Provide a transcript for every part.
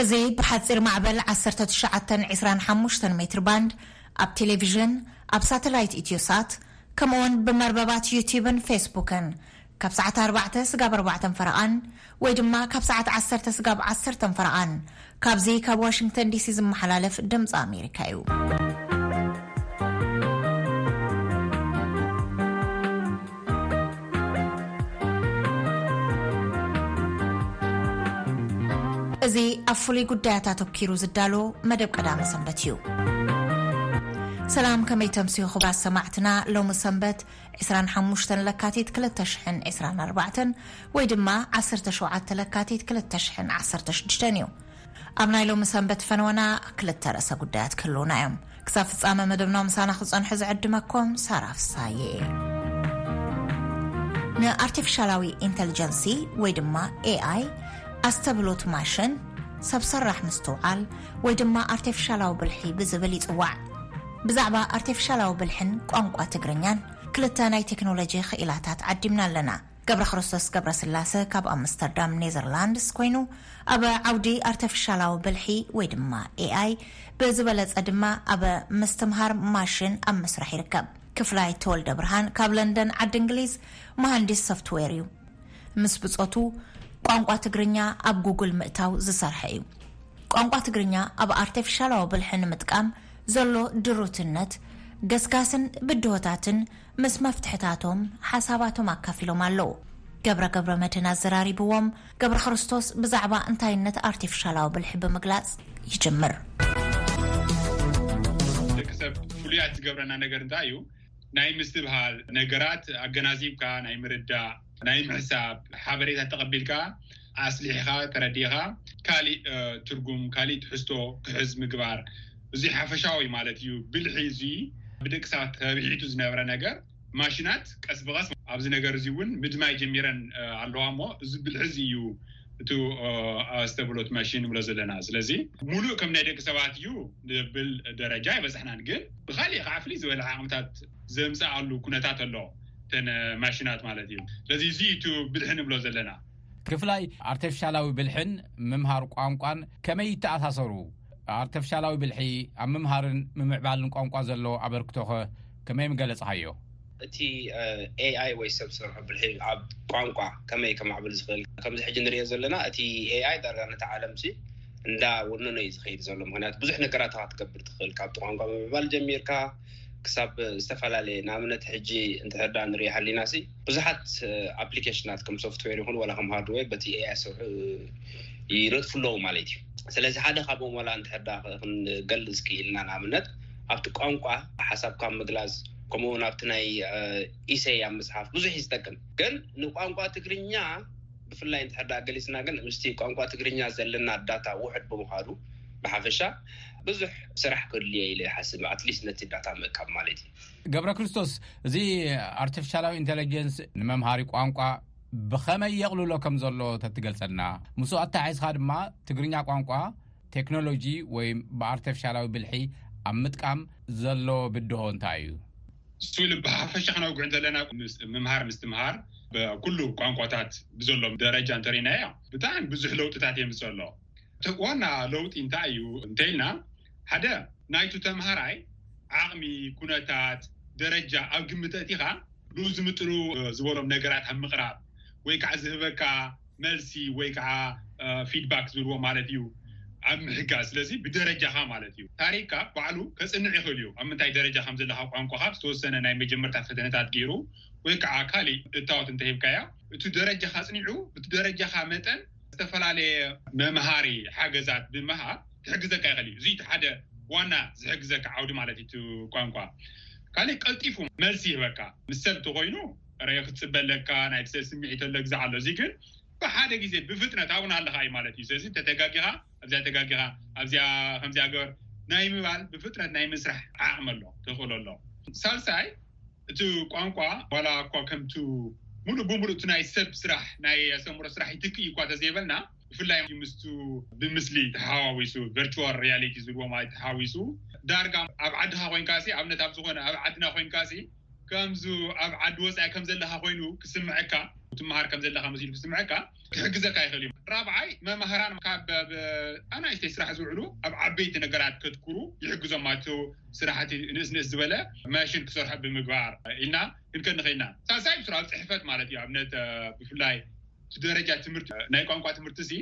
እዚ ብሓፂር ማዕበል 1925 ሜትር ባንድ ኣብ ቴሌቭዥን ኣብ ሳተላይት ኢትዮሳት ከምኡውን ብመርበባት ዩቲብን ፌስቡክን ካብ ሰዓት ኣርባዕተ ስጋብ ኣርባዕተን ፈረቓን ወይ ድማ ካብ ሰዓት ዓሰርተ ስጋብ ዓሰርተን ፈረቓን ካብዚ ካብ ዋሽንግተን ዲሲ ዝመሓላለፍ ድምፂ ኣሜሪካ እዩ። እዚ ኣብ ፍሉይ ጉዳያት ኣተኪሩ ዝዳሎ መደብ ቀዳመ ሰንበት እዩ ሰላም ከመይ ተምስዩ ክብራት ሰማዕትና ሎሚ ሰንበት ዕስራን ሓሙሽተን ለካቲት ክልተ ሽሕን ዕስራን ኣርባዕተን ወይ ድማ ዓሰርተ ሸውዓተ ለካቲት ክልተ ሽሕን ዓሰርተ ሽዱሽተን እዩ። ኣብ ናይ ሎሚ ሰንበት ፈነወና ክልተ ርእሰ ጉዳያት ክህልውና እዮም። ክሳብ ፍጻመ መደብና ምሳና ክጸንሑ ዝዕድመኩም ሳራ ፍሳየ እየ። ንኣርቲፊሻላዊ ኢንተልጀንሲ ወይ ድማ ኤኣይ ኣስተብሎት ማሽን ሰብ ሰራሕ ምስትውዓል ወይ ድማ ኣርቲፊሻላዊ ብልሒ ብዝብል ይፅዋዕ ብዛዕባ ኣርቲፊሻላዊ ብልሕን ቋንቋ ትግርኛን ክልተ ናይ ቴክኖሎጂ ክኢላታት ዓዲምና ኣለና። ገብረክርስቶስ ገብረስላሰ ካብ ኣምስተርዳም ኔዘርላንድስ ኮይኑ ኣብ ዓውዲ ኣርቲፊሻላዊ ብልሒ ወይ ድማ ኤኣይ ብዝበለጸ ድማ ኣብ ምስትምሃር ማሽን ኣብ ምስራሕ ይርከብ። ክፍላይ ተወልደ ብርሃን ካብ ለንደን ዓዲ እንግሊዝ መሃንዲስ ሶፍትዌር እዩ። ምስ ብጾቱ ቋንቋ ትግርኛ ኣብ ጉግል ምእታው ዝሰርሐ እዩ። ቋንቋ ትግርኛ ኣብ ኣርቲፊሻላዊ ብልሒ ንምጥቃም ዘሎ ድሩትነት፣ ገስጋስን ብድሆታትን ምስ መፍትሕታቶም ሓሳባቶም ኣካፊሎም ኣለው። ገብረ ገብረመድህን ኣዘራሪብዎም፣ ገብረክርስቶስ ብዛዕባ እንታይነት ኣርቲፊሻላዊ ብልሒ ብምግላጽ ይጅምር። ደቂ ሰብ ፍሉያት ዝገብረና ነገር እንታይ እዩ? ናይ ምስትብሃል፣ ነገራት ኣገናዚብካ ናይ ምርዳእ፣ ናይ ምሕሳብ ሓበሬታ ተቐቢልካ ኣስሊሕኻ ተረዲእኻ ካሊእ ትርጉም ካሊእ ትሕዝቶ ክሕዝ ምግባር እዙይ ሓፈሻዊ ማለት እዩ ብልሒ እዙይ ብደቂ ሰባት ተብሒቱ ዝነበረ ነገር ማሽናት ቀስ ብቐስ ኣብዚ ነገር እዙይ እውን ምድማይ ጀሚረን ኣለዋ እሞ እዚ ብልሒ እዙይ እዩ እቱ ኣስተብሎት ማሽን ንብሎ ዘለና ስለዚ ሙሉእ ከም ናይ ደቂ ሰባት እዩ ንብል ደረጃ ኣይበፃሕናን ግን ብካሊእ ከዓ ፍልይ ዝበለ ዓቅምታት ዘምፀኣሉ ኩነታት ኣሎ እተን ማሽናት ማለት እዩ ስለዚ እዚ እቱ ብልሒ ንብሎ ዘለና ክፍላይ ኣርተፍሻላዊ ብልሕን ምምሃር ቋንቋን ከመይ ይተኣሳሰሩ ኣርተፍሻላዊ ብልሒ ኣብ ምምሃርን ምምዕባልን ቋንቋ ዘለዎ ኣበርክቶኸ ከመይ ምገለፅካዮ እቲ ኤኣይ ወይ ሰብ ዝሰርሖ ብልሒ ኣብ ቋንቋ ከመይ ከማዕብል ዝኽእል ከምዚ ሕጂ ንሪኦ ዘለና እቲ ኤኣይ ዳርጋ ነታ ዓለም ሲ እንዳ ወነኖ እዩ ዝኸይድ ዘሎ ምኽንያቱ ብዙሕ ነገራት ኢኻ ክትገብር ትኽእል ካብቲ ቋንቋ ምምዕባል ጀሚርካ ክሳብ ዝተፈላለየ ንኣብነት ሕጂ እንድሕር ዳኣ ንሪኦ ሃሊና ሲ ብዙሓት ኣፕሊኬሽናት ከም ሶፍትዌር ይኹን ዋላ ከም ሃርድዌር በቲ ኤኣይ ዝሰርሑ ይነጥፉ ኣለዉ ማለት እዩ ስለዚ ሓደ ካብኦም ዋላ እንድሕር ዳኣ ክንገልፅ ክኢልና ንኣብነት ኣብቲ ቋንቋ ሓሳብካ ምግላፅ ከምኡ ውን ኣብቲ ናይ ኢሰይ ኣብ ምፅሓፍ ብዙሕ እዩ ዝጠቅም ግን ንቋንቋ ትግርኛ ብፍላይ እንተሕር ዳኣ ገሊፅና ግን ምስቲ ቋንቋ ትግርኛ ዘለና ዳታ ውሕድ ብምዃኑ ብሓፈሻ ብዙሕ ስራሕ ከድልዮ ኢለ ይሓስብ ኣትሊስት ነቲ ዳታ ምእካብ ማለት እዩ ገብረ ክርስቶስ እዚ ኣርቲፊሻላዊ ኢንቴለጀንስ ንመምሃሪ ቋንቋ ብኸመይ የቕልሎ ከም ዘሎ ተትገልጸልና ምስ ኣተሓሒዝካ ድማ ትግርኛ ቋንቋ ቴክኖሎጂ ወይ ብኣርተፍሻላዊ ብልሒ ኣብ ምጥቃም ዘሎ ብድሆ እንታይ እዩ? ስኢሉ ብሓፈሻ ክነውግዕ እንተለና ምምሃር ምስትምሃር ብኩሉ ቋንቋታት ብዘሎ ደረጃ እንተሪእናዮ ብጣዕሚ ብዙሕ ለውጥታት የምፅእ ኣሎ። እቲ ዋና ለውጢ እንታይ እዩ እንተኢልና ሓደ ናይቱ ተምሃራይ ዓቕሚ፣ ኩነታት፣ ደረጃ ኣብ ግምት ኣእቲኻ ንኡ ዝምጥኑ ዝበሎም ነገራት ኣብ ምቕራብ ወይ ከዓ ዝህበካ መልሲ ወይ ከዓ ፊድባክ ዝብልዎ ማለት እዩ ኣብ ምሕጋዝ ስለዚ ብደረጃኻ ማለት እዩ ታሪክካ ባዕሉ ከፅንዕ ይኽእል እዩ ኣብ ምንታይ ደረጃ ከም ዘለኻ ቋንቋኻ ዝተወሰነ ናይ መጀመርታ ፈተነታት ገይሩ ወይ ከዓ ካሊእ እታዎት እንተሂብካዮ እቲ ደረጃኻ ኣፅኒዑ ብቲ ደረጃኻ መጠን ዝተፈላለየ መምሃሪ ሓገዛት ብምሃብ ክሕግዘካ ይኽእል እዩ እዙይ እቲ ሓደ ዋና ዝሕግዘካ ዓውዲ ማለት እዩ እቲ ቋንቋ ካሊእ ቀልጢፉ መልሲ ይህበካ ምስ ሰብ እንተኾይኑ እረ ክትጽበ ኣለካ ናይ ብሰል ስሚዒት ኣሎ ግዜ ኣሎ እዚ ግን ብሓደ ግዜ ብፍጥነት ኣብኡ ናሃለካ እዩ ማለት እዩ ስለዚ እንተ ተጋጊካ ኣብዚኣ ተጋጊካ ኣብዚኣ ከምዚኣ ግበር ናይ ምባል ብፍጥነት ናይ ምስራሕ ዓቅሚ ኣሎ ተክእሎ ኣሎ ሳልሳይ እቲ ቋንቋ ዋላ እኳ ከምቱ ሙሉእ ብሙሉእ እቲ ናይ ሰብ ስራሕ ናይ ኣስተምህሮ ስራሕ ይትክእ እዩ እኳ ተዘይበልና ብፍላይ ምስቱ ብምስሊ ተሓዋዊሱ ቨርቹዋል ሪያሊቲ ዝብልዎ ማለት ተሓዊሱ ዳርጋ ኣብ ዓድካ ኮይንካሲ ኣብነት ኣብ ዝኮነ ኣብ ዓድና ኮይንካሲ ከምዚ ኣብ ዓዲ ወጻኢ ከም ዘለኻ ኮይኑ ክስምዐካ፣ ትመሃር ከም ዘለኻ መሲሉ ክስምዐካ ክሕግዘካ ይኽእል እዩ። ራብዓይ፣ መማህራን ካብ ኣብ ኣናእሽተይ ስራሕ ዝውዕሉ ኣብ ዓበይቲ ነገራት ከትኩሩ ይሕግዞም ማለት ስራሕቲ ንእስ ንእስ ዝበለ ማሽን ክሰርሑ ብምግባር ኢልና ክንከድ ንኽእል ኢና። ሳልሳይ፣ ብስሩ ኣብ ጽሕፈት ማለት እዩ ኣብነት ብፍላይ እቲ ደረጃ ትምህርቲ ናይ ቋንቋ ትምህርቲ እዚ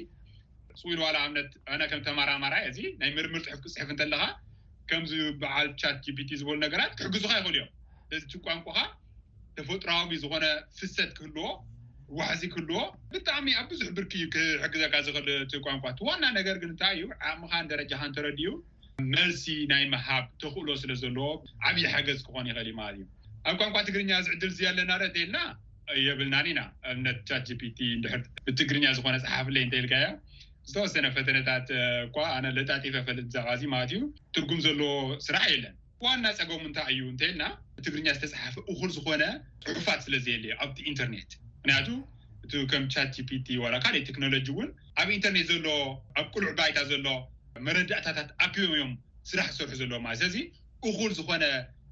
ጽዊል ዋላ ኣብነት ኣነ ከም ተማራማራይ እዚ ናይ ምርምር ጽሑፍ ክጽሕፍ እንተለኻ ከምዚ በዓል ቻት ጂፒቲ ዝበሉ ነገራት ክሕግዙኻ ይኽእሉ እዮም። ስለዚ እቲ ቋንቋኻ ተፈጥሮኣዊ ዝኾነ ፍሰት ክህልዎ ዋሕዚ ክህልዎ ብጣዕሚ ኣብ ብዙሕ ብርኪ እዩ ክሕግዘካ ዝኽእል እቲ ቋንቋ። እቲ ዋና ነገር ግን እንታይ እዩ ዓቕምኻን ደረጃኻን ተረዲኡ መልሲ ናይ ምሃብ ተኽእሎ ስለ ዘለዎ ዓብዪ ሓገዝ ክኾን ይኽእል እዩ ማለት እዩ። ኣብ ቋንቋ ትግርኛ እዚ ዕድል እዚ ኣለና ዶ እንተኢልና የብልናን ኢና። ኣብነት ቻት ጂፒቲ እንድሕር ብትግርኛ ዝኾነ ፀሓፍለይ እንተኢልካዮ ዝተወሰነ ፈተነታት እኳ ኣነ ለጣጢፈ እፈልጥ ብዛዕባ እዚ ማለት እዩ ትርጉም ዘለዎ ስራሕ የለን ዋና ጸገሙ እንታይ እዩ እንተይልና ብትግርኛ ዝተጻሓፈ እኹል ዝኾነ ጽሑፋት ስለ ዘየለ ኣብቲ ኢንተርኔት ምክንያቱ እቲ ከም ቻት ጂፒቲ ዋላ ካልእ ቴክኖሎጂ እውን ኣብ ኢንተርኔት ዘሎ ኣብ ቅሉዕ ባይታ ዘሎ መረዳእታታት ኣኪቦም እዮም ስራሕ ዝሰርሑ ዘለዎ ማለት ስለዚ እኹል ዝኾነ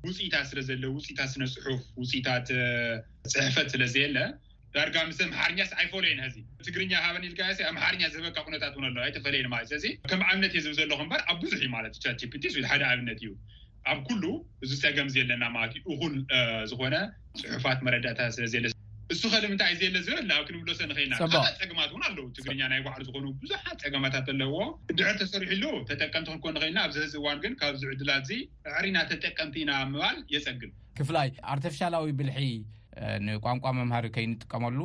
ውጽኢታት ስለ ዘለ ውጽኢታት ስነ ጽሑፍ ውጽኢታት ጽሕፈት ስለ ዘየለ ዳርጋ ምስ ኣምሓርኛስ ኣይፎለየን ሀዚ ትግርኛ ሃበኒ ኢልካዮሲ ኣምሓርኛ ዝህበካ ኩነታት እውን ኣሎ ኣይተፈለየን ማለት እዩ ስለዚ ከም ኣብነት እየ ዝብ ዘለኹ እምበር ኣብ ብዙሕ እዩ ማለት እዩ ቻት ጂፒቲ ስዊት ሓደ ኣብነት እዩ ኣብ ኩሉ እዚ ፀገም እዚ ኣለና ማለት እዩ እኹል ዝኾነ ፅሑፋት መረዳእታ ስለ ዘለ እሱ ከ ንምንታይ እዩ ዘየለ ዝብል ኣብ ክንብሎሰ ንኸይና ፅቡቅ። ካልእ ፀገማት እውን ኣለዉ ትግርኛ ናይ ባዕሉ ዝኾኑ ብዙሓት ፀገማታት ኣለዎ እንድሕር ተሰሪሕሉ ተጠቀምቲ ክንኮን ንኸይና ኣብዚ ህዚ እዋን ግን ካብዚ ዕድላት እዚ ኣዕሪና ተጠቀምቲ ኢና ምባል የፀግም ክፍላይ ኣርተፍሻላዊ ብልሒ ንቋንቋ መምሃሪ ከይንጥቀመሉ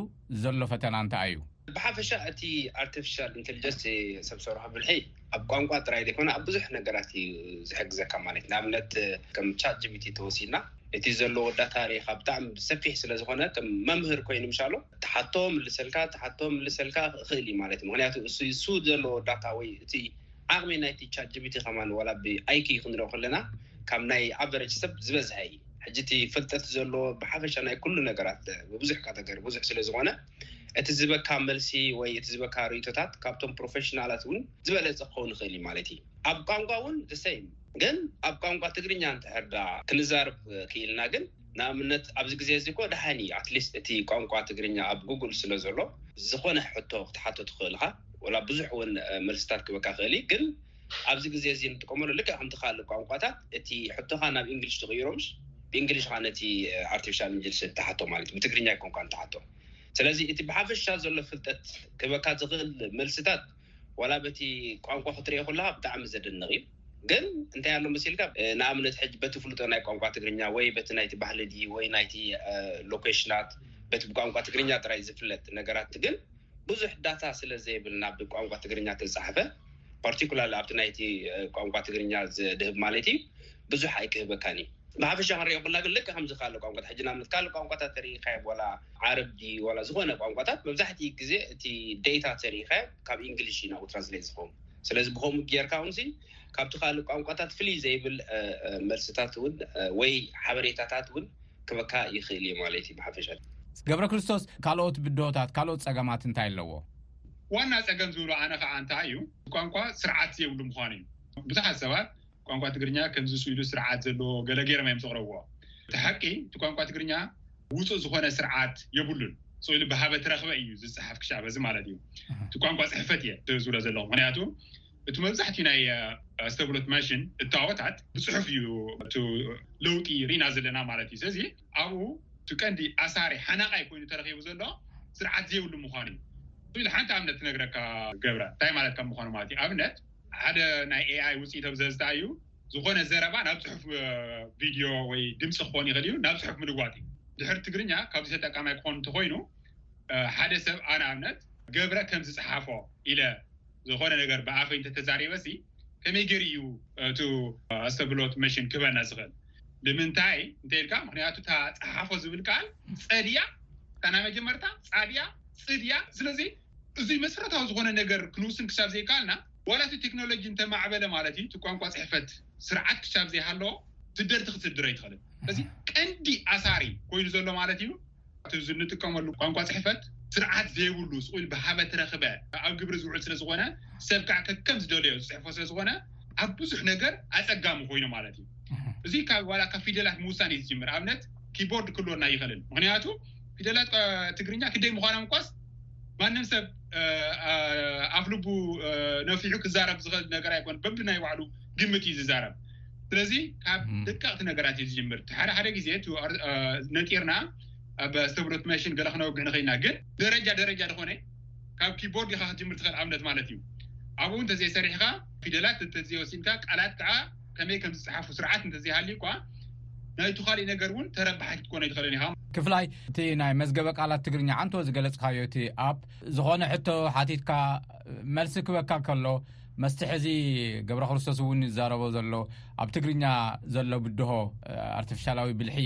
ዘሎ ፈተና እንታይ እዩ? ብሓፈሻ እቲ ኣርቲፊሻል ኢንተሊጀንስ፣ ሰብ ሰርሖ ብልሒ፣ ኣብ ቋንቋ ጥራይ ዘይኮነ ኣብ ብዙሕ ነገራት እዩ ዝሕግዘካ። ማለት ንኣብነት ከም ቻት ጂፒቲ እንተወሲድና እቲ ዘለዎ ዳታ ርኢኻ ብጣዕሚ ሰፊሕ ስለ ዝኾነ ከም መምህር ኮይኑ ምሻሎ ትሓቶ ምልሰልካ ትሓቶ ምልሰልካ ክእል እዩ ማለት እዩ። ምክንያቱ እሱ ዘለዎ ዳታ ወይ እቲ ዓቕሚ ናይቲ ቻት ጂፒቲ ከማን ዋላ ብኣይኪ ክንሪኦ ከለና ካብ ናይ ኣቨረጅ ሰብ ዝበዝሐ እዩ። ሕጂ እቲ ፍልጠት ዘሎ ብሓፈሻ ናይ ኩሉ ነገራት ብብዙሕ ካተገሪ ብዙሕ ስለ ዝኾነ እቲ ዝበካ መልሲ ወይ እቲ ዝበካ ርእይቶታት ካብቶም ፕሮፌሽናላት እውን ዝበለጸ ክኸውን ይኽእል እዩ ማለት እዩ ኣብ ቋንቋ እውን ዘሰይም ግን ኣብ ቋንቋ ትግርኛ እንተሕርዳ ክንዛርብ ክኢልና ግን ንኣብነት ኣብዚ ግዜ እዚ ኮ ደሓን እዩ ኣትሊስት እቲ ቋንቋ ትግርኛ ኣብ ጉግል ስለ ዘሎ ዝኾነ ሕቶ ክትሓቶ ትኽእል ኢኻ ወላ ብዙሕ እውን መልስታት ክበካ ክእል እዩ ግን ኣብዚ ግዜ እዚ ንጥቀመሉ ልክዕ ከምቲ ካልእ ቋንቋታት እቲ ሕቶኻ ናብ ኢንግሊሽ ዝቕይሮ ምስ ብኢንግሊሽ ኢኻ ነቲ ኣርቲፊሻል ኢንጀልሰ እትሓቶ ማለት እዩ ብትግርኛ ኣይኮንካን ትሓቶ ስለዚ እቲ ብሓፈሻ ዘሎ ፍልጠት ክበካ ዝኽእል መልስታት ዋላ በቲ ቋንቋ ክትርእዮ ከለካ ብጣዕሚ ዘደንቕ እዩ ግን እንታይ ኣሎ መሲልካ ንኣብነት ሕጂ በቲ ፍልጦ ናይ ቋንቋ ትግርኛ ወይ በቲ ናይቲ ባህሊ ድዩ ወይ ናይቲ ሎኬሽናት በቲ ብቋንቋ ትግርኛ ጥራይ ዝፍለጥ ነገራት ግን ብዙሕ ዳታ ስለ ዘይብልና ብቋንቋ ትግርኛ ትልጸሓፈ ፓርቲኩላርሊ ኣብቲ ናይቲ ቋንቋ ትግርኛ ዝድህብ ማለት እዩ ብዙሕ ኣይክህበካን እዩ ብሓፈሻ ክንሪኦ ኩላ ግን ልክዕ ከምዚ ካልእ ቋንቋታት ሕጂ ንኣብነት ካልእ ቋንቋታት ተሪኢኻዮም ዋላ ዓረብ ድዩ ዋላ ዝኾነ ቋንቋታት መብዛሕትኡ ግዜ እቲ ዴታ ተሪኢኻዮ ካብ ኢንግሊሽ እዩ ናብኡ ትራንስሌት ዝኸውን ስለዚ ብከምኡ ጌርካ እውን ካብቲ ካልእ ቋንቋታት ፍልይ ዘይብል መልስታት እውን ወይ ሓበሬታታት እውን ክበካ ይክእል እዩ ማለት እዩ ብሓፈሻ። ገብረክርስቶስ፣ ካልኦት ብድሆታት፣ ካልኦት ጸገማት እንታይ ኣለዎ? ዋና ጸገም ዝብሎ ኣነ ከኣ እንታይ እዩ፣ ቋንቋ ስርዓት ዘይብሉ ምዃኑ እዩ። ብዙሓት ሰባት ቋንቋ ትግርኛ ከምዚ ስኢሉ ስርዓት ዘለዎ ገለ ገይሮም እዮም ዘቕረብዎ። እቲ ሓቂ እቲ ቋንቋ ትግርኛ ውጹእ ዝኾነ ስርዓት የብሉን። ስቕ ኢሉ ብሃበ ትረኽበ እዩ ዝጸሓፍ ክሻዕ በዚ ማለት እዩ እቲ ቋንቋ ጽሕፈት እየ ዝብሎ ዘለኹ ምኽንያቱ እቲ መብዛሕትኡ ናይ ኣስተብሎት ማሽን እታዎታት ብጽሑፍ እዩ እቲ ለውጢ ርኢና ዘለና ማለት እዩ። ስለዚ ኣብኡ እቲ ቀንዲ ኣሳሪ ሓናቓይ ኮይኑ ተረኺቡ ዘሎ ስርዓት ዘይብሉ ምዃኑ እዩ። ኢሉ ሓንቲ ኣብነት ክነግረካ ገብረ እንታይ ማለት ካብ ምዃኑ ማለት እዩ። ኣብነት ሓደ ናይ ኤኣይ ውጽኢት ኣብ ዘዝታ እዩ ዝኾነ ዘረባ ናብ ጽሑፍ ቪድዮ ወይ ድምጺ ክኾን ይኽእል እዩ ናብ ጽሑፍ ምልዋጥ እዩ። ድሕሪ ትግርኛ ካብዚ ተጠቃማይ ክኾን እንተኾይኑ ሓደ ሰብ ኣነ ኣብነት ገብረ ከምዚ ጸሓፎ ኢለ ዝኾነ ነገር ብኣፈይ እንተተዛሪበሲ ከመይ ገይሩ እዩ እቲ ኣስተብሎት መሽን ክህበና ዝኽእል? ንምንታይ እንተኢልካ ምክንያቱ እታ ጸሓፎ ዝብል ቃል ጸ ድያ እታ ናይ መጀመርታ ጻ ድያ ጽ ድያ ስለዚ እዙይ መሰረታዊ ዝኾነ ነገር ክንውስን ክሳብ ዘይከኣልና ዋላ እቲ ቴክኖሎጂ እንተማዕበለ ማለት እዩ እቲ ቋንቋ ጽሕፈት ስርዓት ክሳብ ዘይሃለዎ ትደርቲ ክትስድር ኣይትኽእልን። ስለዚ ቀንዲ ኣሳሪ ኮይኑ ዘሎ ማለት እዩ እቲ እዚ እንጥቀመሉ ቋንቋ ፅሕፈት ስርዓት ዘይብሉ ስቁኢሉ ብሃበተ ረኽበ ኣብ ግብሪ ዝውዕል ስለ ዝኾነ ሰብ ከዓ ከከም ዝደለዮ ዝፅሕፎ ስለ ዝኾነ ኣብ ብዙሕ ነገር ኣፀጋሚ ኮይኑ ማለት እዩ። እዚ ካብ ዋላ ካብ ፊደላት ምውሳን እዩ ዝጅምር። ኣብነት ኪቦርድ ክህልወና ኣይኸልን ምክንያቱ ፊደላት ትግርኛ ክደይ ምዃኖም እኳስ ማንም ሰብ ኣፍልቡ ነፊሑ ክዛረብ ዝኽእል ነገር ኣይኮን በቢ ናይ ባዕሉ ግምት እዩ ዝዛረብ። ስለዚ ካብ ደቀቕቲ ነገራት እዩ ዝጅምር እቲ ሓደ ሓደ ግዜ እቲ ነጢርና ኣብ ዝተብሎት መሽን ገለ ክነወግሕ ንኽእል ኢና ግን ደረጃ ደረጃ ዝኾነ ካብ ኪቦርድ ኢኻ ክትጅምር ትኽእል ኣብነት ማለት እዩ ኣብኡ እንተዘይሰሪሕኻ ፊደላት እንተዘይወሲንካ ቃላት ከዓ ከመይ ከም ዝፀሓፉ ስርዓት እንተዘይሃልዩ እኳ ናይቲ ካሊእ ነገር እውን ተረባሓይ ክትኮነ ይትኽእለን ኢኻ ክፍላይ እቲ ናይ መዝገበ ቃላት ትግርኛ ዓንቶ ዝገለፅካዮ እቲ ኣፕ ዝኾነ ሕቶ ሓቲትካ መልሲ ክበካ ከሎ መስቲ ሕዚ ገብረ ክርስቶስ እውን ይዛረቦ ዘሎ ኣብ ትግርኛ ዘሎ ብድሆ ኣርቲፊሻላዊ ብልሒ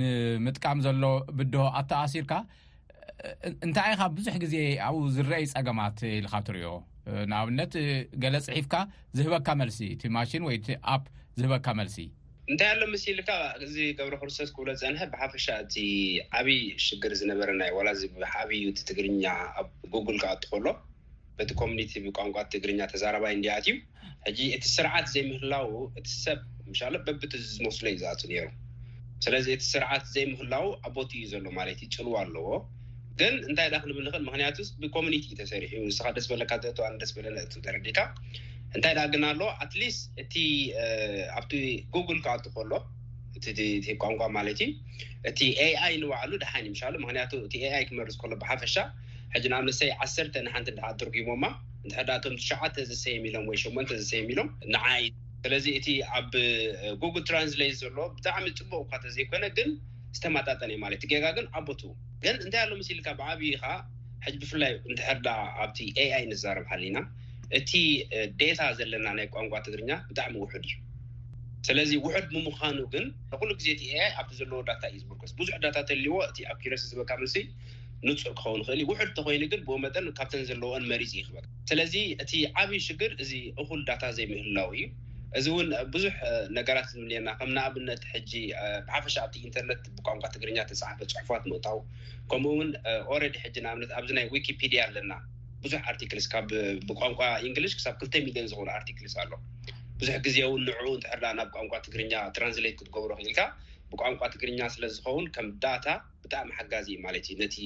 ንምጥቃም ዘሎ ብድሆ ኣተኣሲርካ እንታይ ኢካ ብዙሕ ግዜ ኣብኡ ዝረአይ ፀገማት ኢልካ ትሪዮ ንኣብነት ገለ ፅሒፍካ ዝህበካ መልሲ እቲ ማሽን ወይ እቲ ኣፕ ዝህበካ መልሲ እንታይ ኣሎ ምስ ኢልካ እዚ ገብረ ክርስቶስ ክብሎ ዝፀንሐ ብሓፈሻ እቲ ዓብይ ሽግር ዝነበረናዩ ዋላ እዚ ዓብዩ እቲ ትግርኛ ኣብ ጉጉል ክኣቱ ከሎ በቲ ኮሚኒቲ ብቋንቋ ትግርኛ ተዛራባይ እንድዩ ኣትዩ ሕጂ እቲ ስርዓት ዘይምህላዉ እቲ ሰብ ምሻሎ በብቲ ዝመስሎ እዩ ዝኣቱ ነይሩ ስለዚ እቲ ስርዓት ዘይምህላዉ ኣብ ቦትኡ እዩ ዘሎ ማለት እዩ ጽልዋ ኣለዎ ግን እንታይ ዳ ክንብል ንኽእል ምክንያቱስ ብኮሚኒቲ እዩ ተሰሪሑ ንስኻ ደስ በለካ ዘእቱ ኣነ ደስ በለኒ እቱ ተረዲካ እንታይ ዳ ግን ኣሎ ኣትሊስት እቲ ኣብቲ ጉግል ክኣቱ ከሎ እቲ ቋንቋ ማለት እዩ እቲ ኤኣይ ንባዕሉ ደሓን ይምሻሉ ምክንያቱ እቲ ኤኣይ ክመርዝ ከሎ ብሓፈሻ ሕጂ ንኣምለሰይ ዓሰርተ ንሓንቲ እንድሕር ኣተርጒሞማ እንድሕር ድኣ እቶም ትሽዓተ ዝሰይም ኢሎም ወይ ሸሞንተ ዝሰይም ኢሎም ንዓይ ስለዚ እቲ ኣብ ጉግል ትራንስሌት ዘሎ ብጣዕሚ ጽቡቕ እኳ ተዘይኮነ ግን ዝተማጣጠነ እዩ ማለት እቲ ጌጋ ግን ኣብ ቦትኡ ግን እንታይ ኣሎ መሲልካ ብዓብዪ ከኣ ሕጂ ብፍላይ እንድሕር ድኣ ኣብቲ AI ንዛረብ ሃሊና እቲ ዴታ ዘለና ናይ ቋንቋ ትግርኛ ብጣዕሚ ውሑድ እዩ ስለዚ ውሑድ ብምዃኑ ግን ንኹሉ ግዜ እቲ AI ኣብቲ ዘለዎ ዳታ እዩ ዝምርኮስ ብዙሕ ዳታ ተልይዎ እቲ ኣኩረሲ ዝበካ መልሲ ንጹር ክኸውን ይኽእል እዩ። ውሑድ እንተኾይኑ ግን ብኡ መጠን ካብተን ዘለወኦን መሪጹ ይህበካ። ስለዚ እቲ ዓቢ ሽግር እዚ እኹል ዳታ ዘይምህላው እዩ። እዚ እውን ብዙሕ ነገራት ዝምልየና ከም ንኣብነት ሕጂ ብሓፈሻ ኣብቲ ኢንተርነት ብቋንቋ ትግርኛ እተጻሓፈ ጽሑፋት ምእታው ከምኡ እውን ኦረዲ ሕጂ ንኣብነት ኣብዚ ናይ ዊኪፒድያ ኣለና ብዙሕ ኣርቲክልስ ካብ ብቋንቋ ኢንግሊሽ ክሳብ ክልተ ሚልዮን ዝኾኑ ኣርቲክልስ ኣሎ። ብዙሕ ግዜ እውን ንዕኡ እንድሕር ናብ ቋንቋ ትግርኛ ትራንስሌት ክትገብሮ ክኢልካ ብቋንቋ ትግርኛ ስለዝኸውን ከም ዳታ ብጣዕሚ ሓጋዚ እዩ ማለት እዩ ነቲ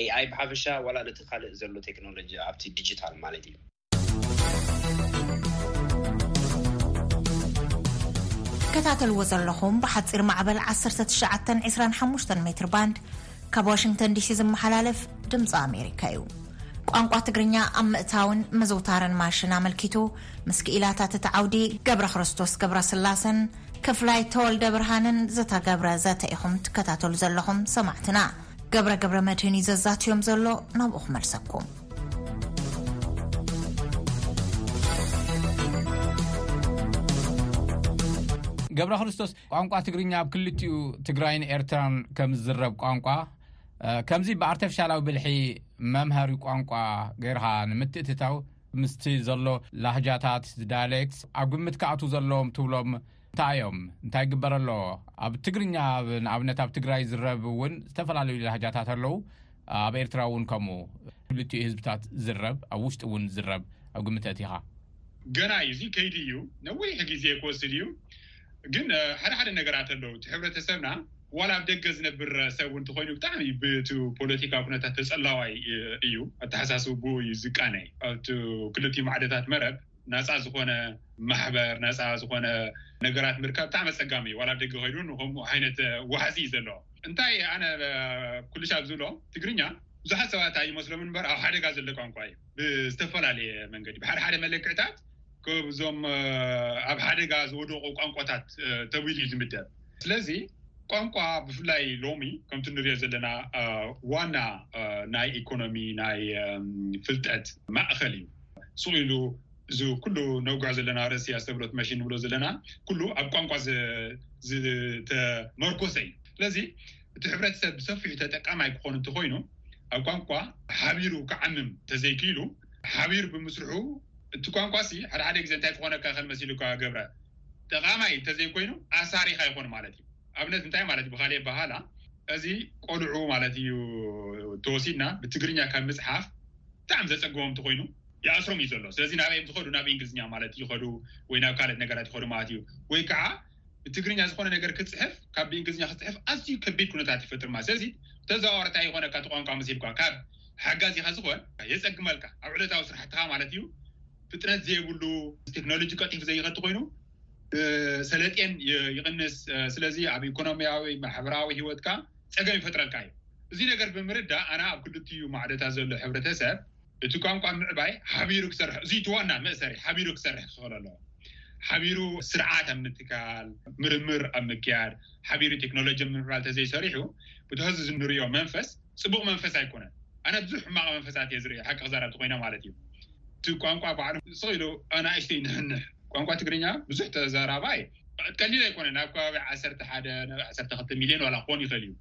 AI ብሓፈሻ ዋላ ነቲ ካልእ ዘሎ ቴክኖሎጂ ኣብቲ ዲጂታል ማለት እዩ። ትከታተልዎ ዘለኹም ብሓፂር ማዕበል ዓሰርተ ትሽዓተን ዕስራን ሓሙሽተን ሜትር ባንድ ካብ ዋሽንግተን ዲሲ ዝመሓላለፍ ድምፂ ኣሜሪካ እዩ። ቋንቋ ትግርኛ ኣብ ምእታውን ምዝውታርን ማሽን ኣመልኪቱ ምስ ክኢላታት እቲ ዓውዲ ገብረ ክርስቶስ ገብረስላሰን ክፍላይ ተወልደብርሃንን ዝተገብረ ዘተ ኢኹም ትከታተሉ ዘለኹም ሰማዕትና። ገብረ ገብረ መድህን እዩ ዘዛትዮም ዘሎ ናብኡ ክመልሰኩም። ገብረ ክርስቶስ ቋንቋ ትግርኛ ኣብ ክልቲኡ ትግራይን ኤርትራን ከም ዝዝረብ ቋንቋ ከምዚ ብኣርተፍሻላዊ ብልሒ መምሃሪ ቋንቋ ገይርካ ንምትእትታው ምስቲ ዘሎ ላህጃታት ዳያሌክት ኣብ ግምት ክኣትዉ ዘለዎም ትብሎም እንታይ እዮም እንታይ ግበር ኣሎ ኣብ ትግርኛ ንኣብነት ኣብ ትግራይ ዝረብ እውን ዝተፈላለዩ ላህጃታት ኣለው ኣብ ኤርትራ እውን ከምኡ ክልቲኡ ህዝብታት ዝረብ ኣብ ውሽጢ እውን ዝረብ ኣብ ግምት ኣእቲኻ ገና እዩ እዚ ከይዲ እዩ ነዊሕ ግዜ ክወስድ እዩ ግን ሓደ ሓደ ነገራት ኣለው እቲ ሕብረተሰብና ዋላ ኣብ ደገ ዝነብር ሰብ እውን ተኾይኑ ብጣዕሚ ብእቱ ፖለቲካዊ ኩነታት ተጸላዋይ እዩ። ኣተሓሳስብኡ እዩ ዝቃነ። ኣብቱ ክልቲኡ ማዕደታት መረብ ናጻ ዝኾነ ማሕበር፣ ናጻ ዝኾነ ነገራት ምርካብ ብጣዕሚ ኣጸጋሚ እዩ። ዋላ ኣብ ደገ ከይዱ እውን ከምኡ ዓይነት ዋሕዚ እዩ ዘለዎ። እንታይ ኣነ ኩሉሻብ ዝብሎ ትግርኛ ብዙሓት ሰባት ኣይመስሎምን እምበር ኣብ ሓደጋ ዘሎ ቋንቋ እዩ። ብዝተፈላለየ መንገዲ ብሓደ ሓደ መለክዕታት ከብዞም ኣብ ሓደጋ ዝወደቑ ቋንቋታት ተብሂሉ እዩ ዝምደብ። ስለዚ ቋንቋ ብፍላይ ሎሚ ከምቲ ንሪኦ ዘለና ዋና ናይ ኢኮኖሚ ናይ ፍልጠት ማእኸል እዩ። ሱቕ ኢሉ እዚ ኩሉ ነውግዖ ዘለና ርእሲ ኣስተብሎት መሽን ንብሎ ዘለና ኩሉ ኣብ ቋንቋ ዝተመርኮሰ እዩ። ስለዚ እቲ ሕብረተሰብ ብሰፊሑ ተጠቃማይ ክኾን እንተኾይኑ ኣብ ቋንቋ ሓቢሩ ክዓምም ተዘይክኢሉ ሓቢሩ ብምስርሑ እቲ ቋንቋሲ ሓደ ሓደ ግዜ እንታይ ክኾነካ ይኽእል መሲሉካ ገብረ ጠቓማይ እንተዘይኮይኑ ኣሳሪኻ ይኾን ማለት እዩ ኣብነት እንታይ ማለት ብኻሊእ ኣበሃህላ እዚ ቆልዑ ማለት እዩ ተወሲድና ብትግርኛ ካብ ምፅሓፍ ብጣዕሚ ዘፀግሞም እንተኾይኑ ይኣስሮም እዩ ዘሎ ስለዚ ናበይ እዮም ዝኸዱ ናብ እንግሊዝኛ ማለት ይኸዱ ወይ ናብ ካልእ ነገራት ይኸዱ ማለት እዩ ወይ ከዓ ብትግርኛ ዝኾነ ነገር ክትጽሕፍ ካብ ብእንግሊዝኛ ክትጽሕፍ ኣዝዩ ከቢድ ኩነታት ይፈጥር ማለት ስለዚ ብተዘዋዋሪ እንታይ ይኾነካ እቲ ቋንቋ ምስ ሂብካ ካብ ሓጋዚኻ ዝኾን የጸግመልካ ኣብ ዕለታዊ ስራሕትኻ ማለት እዩ ፍጥነት ዘይብሉ ቴክኖሎጂ ቀጢፉ ዘይኸቲ ኮይኑ ሰለጤን ይቕንስ ስለዚ ኣብ ኢኮኖሚያዊ ማሕበራዊ ሂወትካ ጸገም ይፈጥረልካ እዩ እዚ ነገር ብምርዳእ ኣና ኣብ ክልቲኡ ማዕዶታት ዘሎ ሕብረተሰብ እቲ ቋንቋ ምዕባይ ሓቢሩ ክሰርሕ እዚ እቲ ዋና መእሰሪ ሓቢሩ ክሰርሕ ክኽእል ኣለዎ። ሓቢሩ ስርዓት ኣብ ምትካል፣ ምርምር ኣብ ምክያድ፣ ሓቢሩ ቴክኖሎጂ ኣብ ምምዕባል ተዘይሰሪሑ ብቲ ኸዚ ዝንርእዮ መንፈስ ጽቡቕ መንፈስ ኣይኮነን። ኣነ ብዙሕ ሕማቕ መንፈሳት እየ ዝርኢ ሓቂ ክዛረብ ተኾይነ ማለት እዩ። እቲ ቋንቋ ባዕሉ ስቕ ኢሉ ኣናእሽተይ ይንሕንሕ። ቋንቋ ትግርኛ ብዙሕ ተዛራባይ ማለት ቀሊል ኣይኮነን ኣብ ከባቢ ዓሰርተ ሓደ ናብ ዓሰርተ ክልተ ሚልዮን ዋላ ክኾን ይኽእል እዩ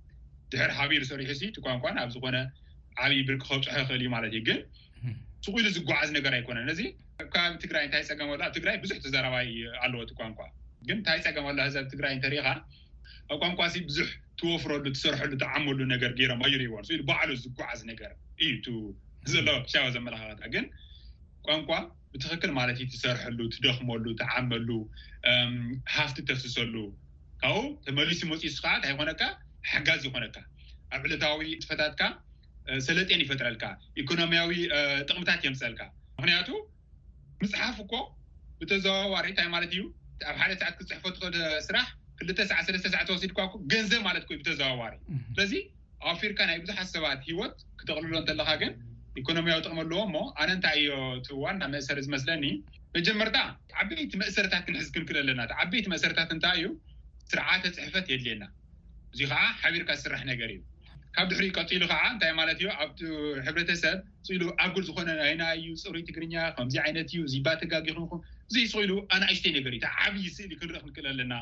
ድሕር ሓቢሩ ሰሪሑ ሲ እቲ ቋንቋ ናብ ዝኾነ ዓብዪ ብርኪ ከብፅሖ ይኽእል እዩ ማለት እዩ ግን ሱቕ ኢሉ ዝጓዓዝ ነገር ኣይኮነን እዚ ኣብ ከባቢ ትግራይ እንታይ ፀገም ኣሎ ኣብ ትግራይ ብዙሕ ተዛራባይ ኣለዎ እቲ ቋንቋ ግን እንታይ ፀገም ኣሎ ህዚ ኣብ ትግራይ እንተሪኢኻ ኣብ ቋንቋ ሲ ብዙሕ ትወፍረሉ ትሰርሐሉ ትዓመሉ ነገር ገይሮም ኣይሪእዎን ስ ኢሉ ባዕሉ ዝጓዓዝ ነገር እዩ እቲ ዘሎ ሻባ ዘመለኻኸታ ግን ቋንቋ ብትክክል ማለት እዩ ትሰርሐሉ፣ ትደክመሉ፣ ትዓመሉ፣ ሃፍቲ ተፍስሰሉ ካብኡ ተመሊሱ መፂኡስ ከዓ እንታይ ይኮነካ ሓጋዚ ይኮነካ ኣብ ዕለታዊ ንጥፈታትካ ሰለጤን ይፈጥረልካ ኢኮኖሚያዊ ጥቅምታት የምፀልካ ምክንያቱ ምፅሓፍ እኮ ብተዘዋዋሪ እንታይ ማለት እዩ ኣብ ሓደ ሰዓት ክትፅሕፎ ትክእል ስራሕ ክልተ ሰዓት ሰለስተ ሰዓት ተወሲድካ ገንዘብ ማለት እኮ ብተዘዋዋሪ ስለዚ ኣውፊርካ ናይ ብዙሓት ሰባት ሂወት ክተቕልሎ እንተለኻ ግን ኢኮኖሚያዊ ጥቕሚ ኣለዎ እሞ ኣነ እንታይ እዮ እቲ ዋና መእሰሪ ዝመስለኒ መጀመርታ ዓበይቲ መእሰርታት ክንሕዝ ክንክል ኣለና እቲ ዓበይቲ መእሰርታት እንታይ እዩ ስርዓተ ፅሕፈት የድልየና እዙይ ከዓ ሓቢርካ ዝስራሕ ነገር እዩ ካብ ድሕሪኡ ቀፂሉ ከዓ እንታይ ማለት እዩ ኣብ ሕብረተሰብ ስኢሉ ኣጉል ዝኾነ ናይና እዩ ፅሩይ ትግርኛ ከምዚ ዓይነት እዩ እዚባ ተጋጊኹንኩም እዚ ስኢሉ ኣናእሽተይ ነገር እዩ እቲ ዓብዪ ስእሊ ክንርኢ ክንክእል ኣለና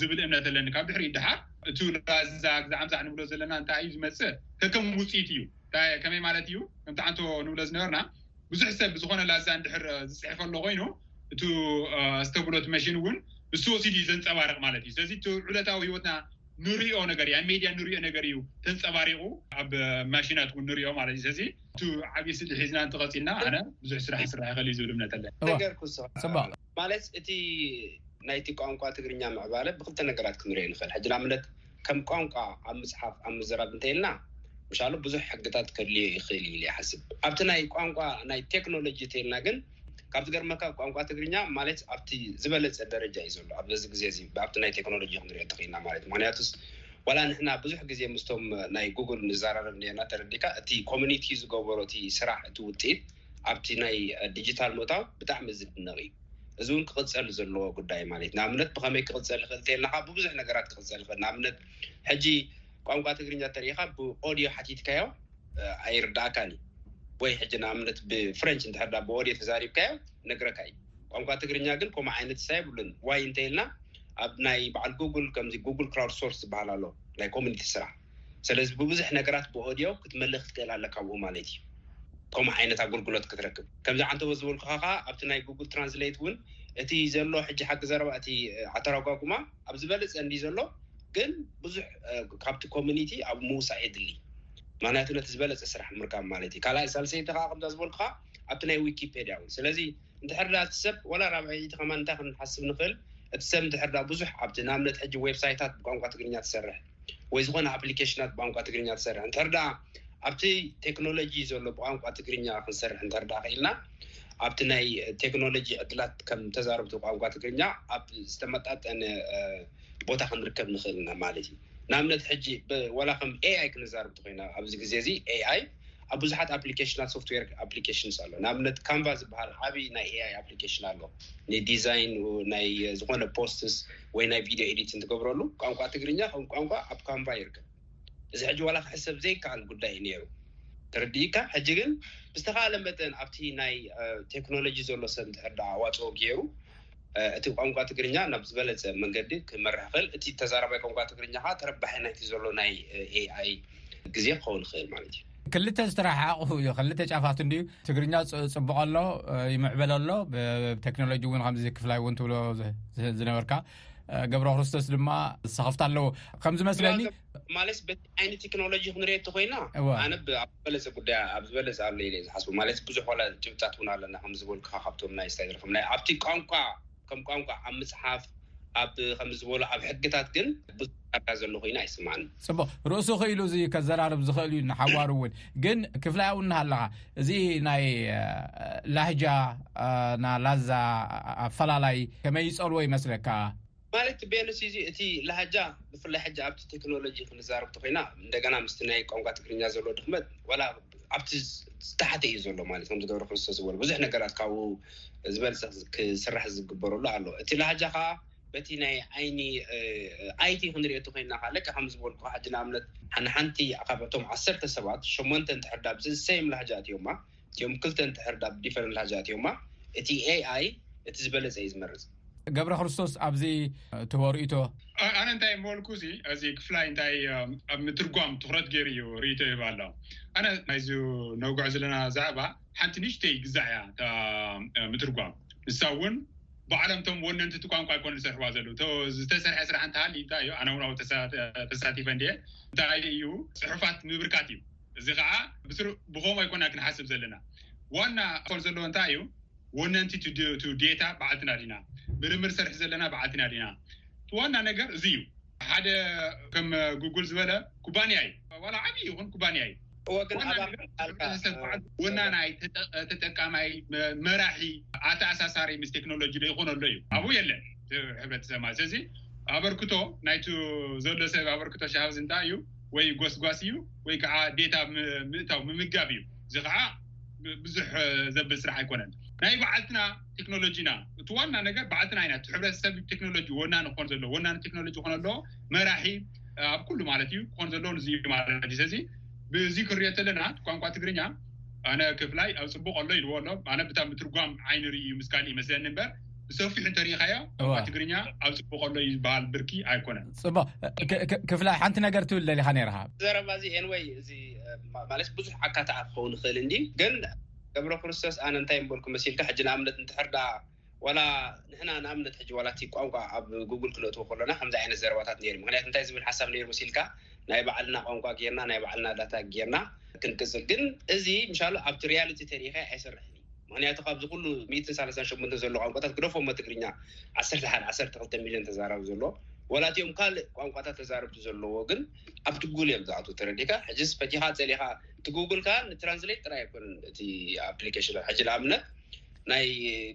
ዝብል እምነት ኣለኒ ካብ ድሕሪኡ ድሓር እቱ ዛግዛግ ዛዕምዛዕ ንብሎ ዘለና እንታይ እዩ ዝመፅእ ከከም ውፅኢቱ እዩ እንታይ ከመይ ማለት እዩ ከምቲ ዓንቶ ንብሎ ዝነበርና ብዙሕ ሰብ ዝኾነ ላዛ እንድሕር ዝፅሕፈ ኣሎ ኮይኑ እቱ ዝተብሎት መሽን እውን ንሱ ወሲዱ እዩ ዘንፀባርቕ ማለት እዩ ስለዚ እቲ ዕለታዊ ህይወትና ንሪኦ ነገር እዩ ኣብ ሜድያ ንሪኦ ነገር እዩ ተንፀባሪቑ ኣብ ማሽናት እውን ንሪኦ ማለት እዩ ስለዚ እቲ ዓብዪ ስእሊ ሒዝና እንተቐፂልና ኣነ ብዙሕ ስራሕ ክስራሕ ይኽእል እዩ ዝብል እምነት ኣለኒ። ጽቡቅ ማለት እቲ ናይቲ ቋንቋ ትግርኛ ምዕባለ ብክልተ ነገራት ክንሪኦ ንክእል። ሕጂ ንኣብነት ከም ቋንቋ ኣብ ምጽሓፍ ኣብ ምዝራብ እንተ ኢልና ምሻሉ ብዙሕ ሕግታት ከድልዮ ይክእል ኢዩ ኢለ ይሓስብ። ኣብቲ ናይ ቋንቋ ናይ ቴክኖሎጂ እንተ ኢልና ግን ካብ ዝገርመካ ቋንቋ ትግርኛ ማለት ኣብቲ ዝበለጸ ደረጃ ኢዩ ዘሎ ኣብዚ ግዜ እዚ ብኣብቲ ናይ ቴክኖሎጂ ክንሪኦ እንተ ኪኢልና ማለት ኢዩ። ምክንያቱስ ዋላ ንሕና ብዙሕ ግዜ ምስቶም ናይ ጉጉል ንዛራረብ ኔርና ተረዲእካ እቲ ኮሚኒቲ ዝገበሮ እቲ ስራሕ እቲ ውጽኢት ኣብቲ ናይ ዲጂታል ሞታው ብጣዕሚ ዝድነቕ እዩ። እዚ እውን ክቕፀል ዘለዎ ጉዳይ ማለት ንኣብነት ብኸመይ ክቕፀል ይኽእል እንተይልናኻ ብብዙሕ ነገራት ክቕፀል ይኽእል ንኣብነት ሕጂ ቋንቋ ትግርኛ እንተሪኢኻ ብኦድዮ ሓቲትካዮ ኣይርዳኣካን እዩ ወይ ሕጂ ንኣብነት ብፍረንች እንድሕር ብኦድዮ ተዛሪብካዮ ነግረካ እዩ ቋንቋ ትግርኛ ግን ከምኡ ዓይነት ሳ የብሉን ዋይ እንተይልና ኣብ ናይ በዓል ጉግል ከምዚ ጉግል ክራውድ ሶርስ ዝበሃል ኣሎ ናይ ኮሚኒቲ ስራሕ ሰለዚ ብብዙሕ ነገራት ብኦድዮ ክትመልእ ክትክእል ኣለካ ኣብኡ ማለት እዩ ከምኡ ዓይነት ኣጎልጉሎት ክትረክብ ከምዚ ዓንተቦ ዝበልኩኻ ከኣ ኣብቲ ናይ ጉጉል ትራንስለይት ውን እቲ ዘሎ ሕጂ ሓቂ ዘረባ እቲ ኣተራጓጉማ ኣብ ዝበለጸ እንድዩ ዘሎ ግን ብዙሕ ካብቲ ኮሚኒቲ ኣብ ምውሳእ የድሊ ምክንያቱ ነቲ ዝበለጸ ስራሕ ምርካብ ማለት እዩ ካልኣይ ሳልሰይቲ ከኣ ከምዛ ዝበልኩኻ ኣብቲ ናይ ዊኪፔድያ ውን ሰለዚ እንድሕር ደኣ እቲ ሰብ ወላ ራብዐይቲ ከማን እንታይ ክንሓስብ ንክእል እቲ ሰብ እንድሕር ደኣ ብዙሕ ኣብቲ ንኣብነት ሕጂ ዌብሳይታት ብቋንቋ ትግርኛ ትሰርሕ ወይ ዝኾነ ኣፕሊኬሽናት ብቋንቋ ትግርኛ ትሰርሕ እንተርድኣ ኣብቲ ቴክኖሎጂ ዘሎ ብቋንቋ ትግርኛ ክንሰርሕ እንተርድኣ ክኢልና ኣብቲ ናይ ቴክኖሎጂ ዕድላት ከም ተዛረብቲ ቋንቋ ትግርኛ ኣብ ዝተመጣጠነ ቦታ ክንርከብ ንኽእል ኢና ማለት እዩ ንኣብነት ሕጂ ወላ ከም ኤኣይ ክንዛረብ እንተኮይና ኣብዚ ግዜ እዚ ኤኣይ ኣብ ብዙሓት ኣፕሊኬሽናት ሶፍትዌር ኣፕሊኬሽንስ ኣሎ ንኣብነት ካንቫ ዝበሃል ዓብይ ናይ ኤኣይ ኣፕሊኬሽን ኣሎ ንዲዛይን ናይ ዝኾነ ፖስትስ ወይ ናይ ቪድዮ ኤዲት እንትገብረሉ ቋንቋ ትግርኛ ከም ቋንቋ ኣብ ካንቫ ይርከብ እዚ ሕጂ ዋላ ክሕሰብ ዘይከኣል ጉዳይ እዩ ነይሩ ተረዲእካ ሕጂ ግን ብዝተኻለ መጠን ኣብቲ ናይ ቴክኖሎጂ ዘሎ ሰብ እንድሕር ዳ ኣዋፅኦ ገይሩ እቲ ቋንቋ ትግርኛ ናብ ዝበለጸ መንገዲ ክመርሕ ይኽእል፣ እቲ ተዛራባይ ቋንቋ ትግርኛ ከኣ ተረባሒ ናይቲ ዘሎ ናይ ኤኣይ ግዜ ክኸውን ይኽእል ማለት እዩ። ክልተ ዝተረሓሓቑ እዩ ክልተ ጫፋት እንድዩ ትግርኛ ፅቡቕ ኣሎ ይምዕበለ ኣሎ ብቴክኖሎጂ እውን ከምዚ ክፍላይ እውን ትብሎ ዝነበርካ ገብረ ክርስቶስ ድማ ዝሰኸፍታ ኣለዎ ከምዚ መስለኒ ማለት በቲ ዓይነት ቴክኖሎጂ ክንሪኦ እተኮይና ኣነ ዝበለጸ ጉዳይ ኣብ ዝበለጸ ኣሎ ኢለ እየ ዝሓስቦ ማለት ብዙሕ ዋላ ጭብጥታት እውን ኣለና ከም ዝበልኩኻ ካብቶም ናይ ስታይ ዝረከብ ናይ ኣብቲ ቋንቋ ከም ቋንቋ ኣብ ምጽሓፍ ኣብ ከም ዝበሎ ኣብ ሕግታት ግን ብዙሕ ዳርጋ ዘሎ ኮይኑ ኣይስምዓንን። ጽቡቅ ርእሱ ክኢሉ እዚ ከዘራርብ ዝክእል እዩ ንሓዋሩ እውን ግን ክፍላይ ኣብኡ እናሃለኻ እዚ ናይ ላህጃ ና ላዛ ኣፈላላይ ከመይ ይጸልዎ ይመስለካ? ማለት ቤሉሲ እዚ እቲ ላሃጃ ብፍላይ ሕጂ ኣብቲ ቴክኖሎጂ ክንዛረብ እንተኾይና እንደገና ምስቲ ናይ ቋንቋ ትግርኛ ዘሎ ድኽመት ዋላ ኣብቲ ዝተሓተ እዩ ዘሎ ማለት ከምዚ ገብረ ክርስቶስ ዝበሎ ብዙሕ ነገራት ካብኡ ዝበልፀ ክስራሕ ዝግበረሉ ኣሎ እቲ ላሃጃ ከዓ በቲ ናይ ዓይኒ ኣይቲ ክንሪኦ እንተኾይና ከዓ ልክዕ ከም ዝበልኩ ሕጂ ንኣብነት ንሓንቲ ካብቶም ዓሰርተ ሰባት ሸሞንተ እንድሕር ዳኣ ብዚ ሰም ላሃጃ ኣትዮማ እቲኦም ክልተ እንድሕር ዳኣ ብዲፈረንት ላሃጃ ኣትዮማ እቲ AI እቲ ዝበለጸ እዩ ዝመርጽ። ገብረክርስቶስ ኣብዚ ትህቦ ርእይቶ። ኣነ እንታይ ምበልኩ እዚ እዚ ክፍላይ እንታይ ኣብ ምትርጓም ትኹረት ገይሩ እዩ ርእይቶ ይህብ ኣሎ። ኣነ ናይዚ ነውግዖ ዘለና ዛዕባ ሓንቲ ንእሽተይ ግዛዕ እያ እታ ምትርጓም ንሳ እውን ባዕሎም እቶም ወነንቲ እቲ ቋንቋ ኣይኮኑን ዝሰርሕዋ ዘለዉ እቶ ዝተሰርሐ ስራሕ እንተሃልዩ እንታይ እዩ ኣነ እውን ኣብኡ ተሳቲፈ እንድየ እንታይ እዩ ጽሑፋት ምብርካት እዩ። እዚ ከኣ ብስሩዕ ብኸምኡ ኣይኮና ክንሓስብ ዘለና። ዋና ክኾን ዘለዎ እንታይ እዩ? ወነንቲ እቲ ዴታ ባዕልትና ዲና? ምርምር ንሰርሕ ዘለና ባዕልትና ዲና? እቲ ዋና ነገር እዚ እዩ። ሓደ ከም ጉጉል ዝበለ ኩባንያ እዩ። ዋላ ዓብዪ ይኹን ኩባንያ እዩ። ዋና ነገር ሕብረተሰብ ባዕሉ ወናናይ፣ ተጠቃማይ፣ መራሒ፣ ኣተኣሳሳሪ ምስ ቴክኖሎጂ ዶ ይኾን ኣሎ እዩ። ኣብኡ የለን እቲ ሕብረተሰብ ማለት። ስለዚ ኣበርክቶ ናይቲ ዘሎ ሰብ ኣበርክቶ ሻሃብዚ እንታይ እዩ? ወይ ጎስጓስ እዩ ወይ ከዓ ዴታ ምእታው ምምጋብ እዩ እዚ ከዓ ብዙሕ ዘብል ስራሕ ኣይኮነን ናይ በዓልትና ቴክኖሎጂ ኢና እቲ ዋና ነገር በዓልትና ኢና እቲ ሕብረተሰብ ቴክኖሎጂ ወናኒ ክኾን ዘለዎ ወናኒ ቴክኖሎጂ ክኾን ኣለዎ መራሒ ኣብ ኩሉ ማለት እዩ ክኾን ዘለዎ ንዚ ማለት እዩ ስለዚ ብዚ ክንሪኦ ተለና ቋንቋ ትግርኛ ኣነ ክፍላይ ኣብ ፅቡቅ ኣሎ ኢልዎ ኣሎ ኣነ ብታ ምትርጓም ዓይኒ ርእዩ ምስ ካልእ ይመስለኒ እምበር ብሰፊሑ እንተሪኢካዮ ቋንቋ ትግርኛ ኣብ ፅቡቅ ከሎ እዩ ዝበሃል ብርኪ ኣይኮነን ፅቡቅ ክፍላይ ሓንቲ ነገር ትብል ደሊካ ነይርካ ዘረባ እዚ ኤንወይ እዚ ማለት ብዙሕ ዓካታዓ ክኸውን ይኽእል እንዲ ግን ገብረ ክርስቶስ ኣነ እንታይ ምበልኩ መሲልካ ሕጂ ንኣብነት እንትሕርዳ ዋላ ንሕና ንኣብነት ሕጂ ዋላ እቲ ቋንቋ ኣብ ጉግል ክነእትዎ ከሎና ከምዚ ዓይነት ዘረባታት ነይሩ ምክንያቱ እንታይ ዝብል ሓሳብ ነይሩ መሲልካ ናይ ባዕልና ቋንቋ ገርና ናይ ባዕልና ዳታ ገርና ክንቅፅል ግን እዚ ምሻሉ ኣብቲ ሪያልቲ ተሪኢካ ኣይሰርሕን እዩ ምክንያቱ ካብዚ ኩሉ ሚእትን ሳላሳን ሸሞንተን ዘሎ ቋንቋታት ግደፎ እሞ ትግርኛ ዓሰርተ ሓደ ዓሰርተ ክልተ ሚልዮን ተዛራቢ ዘለዎ ወላ እቲኦም ካልእ ቋንቋታት ተዛረብቲ ዘለዎ ግን ኣብ ትጉል እዮም ዝኣትዉ ተረዲእካ ሕጅስ ፈቲኻ ጸሊኻ እቲ ጉግል ከኣ ንትራንስሌት ጥራይ ኣይኮነን እቲ ኣፕሊኬሽን ሕጂ ንኣብነት ናይ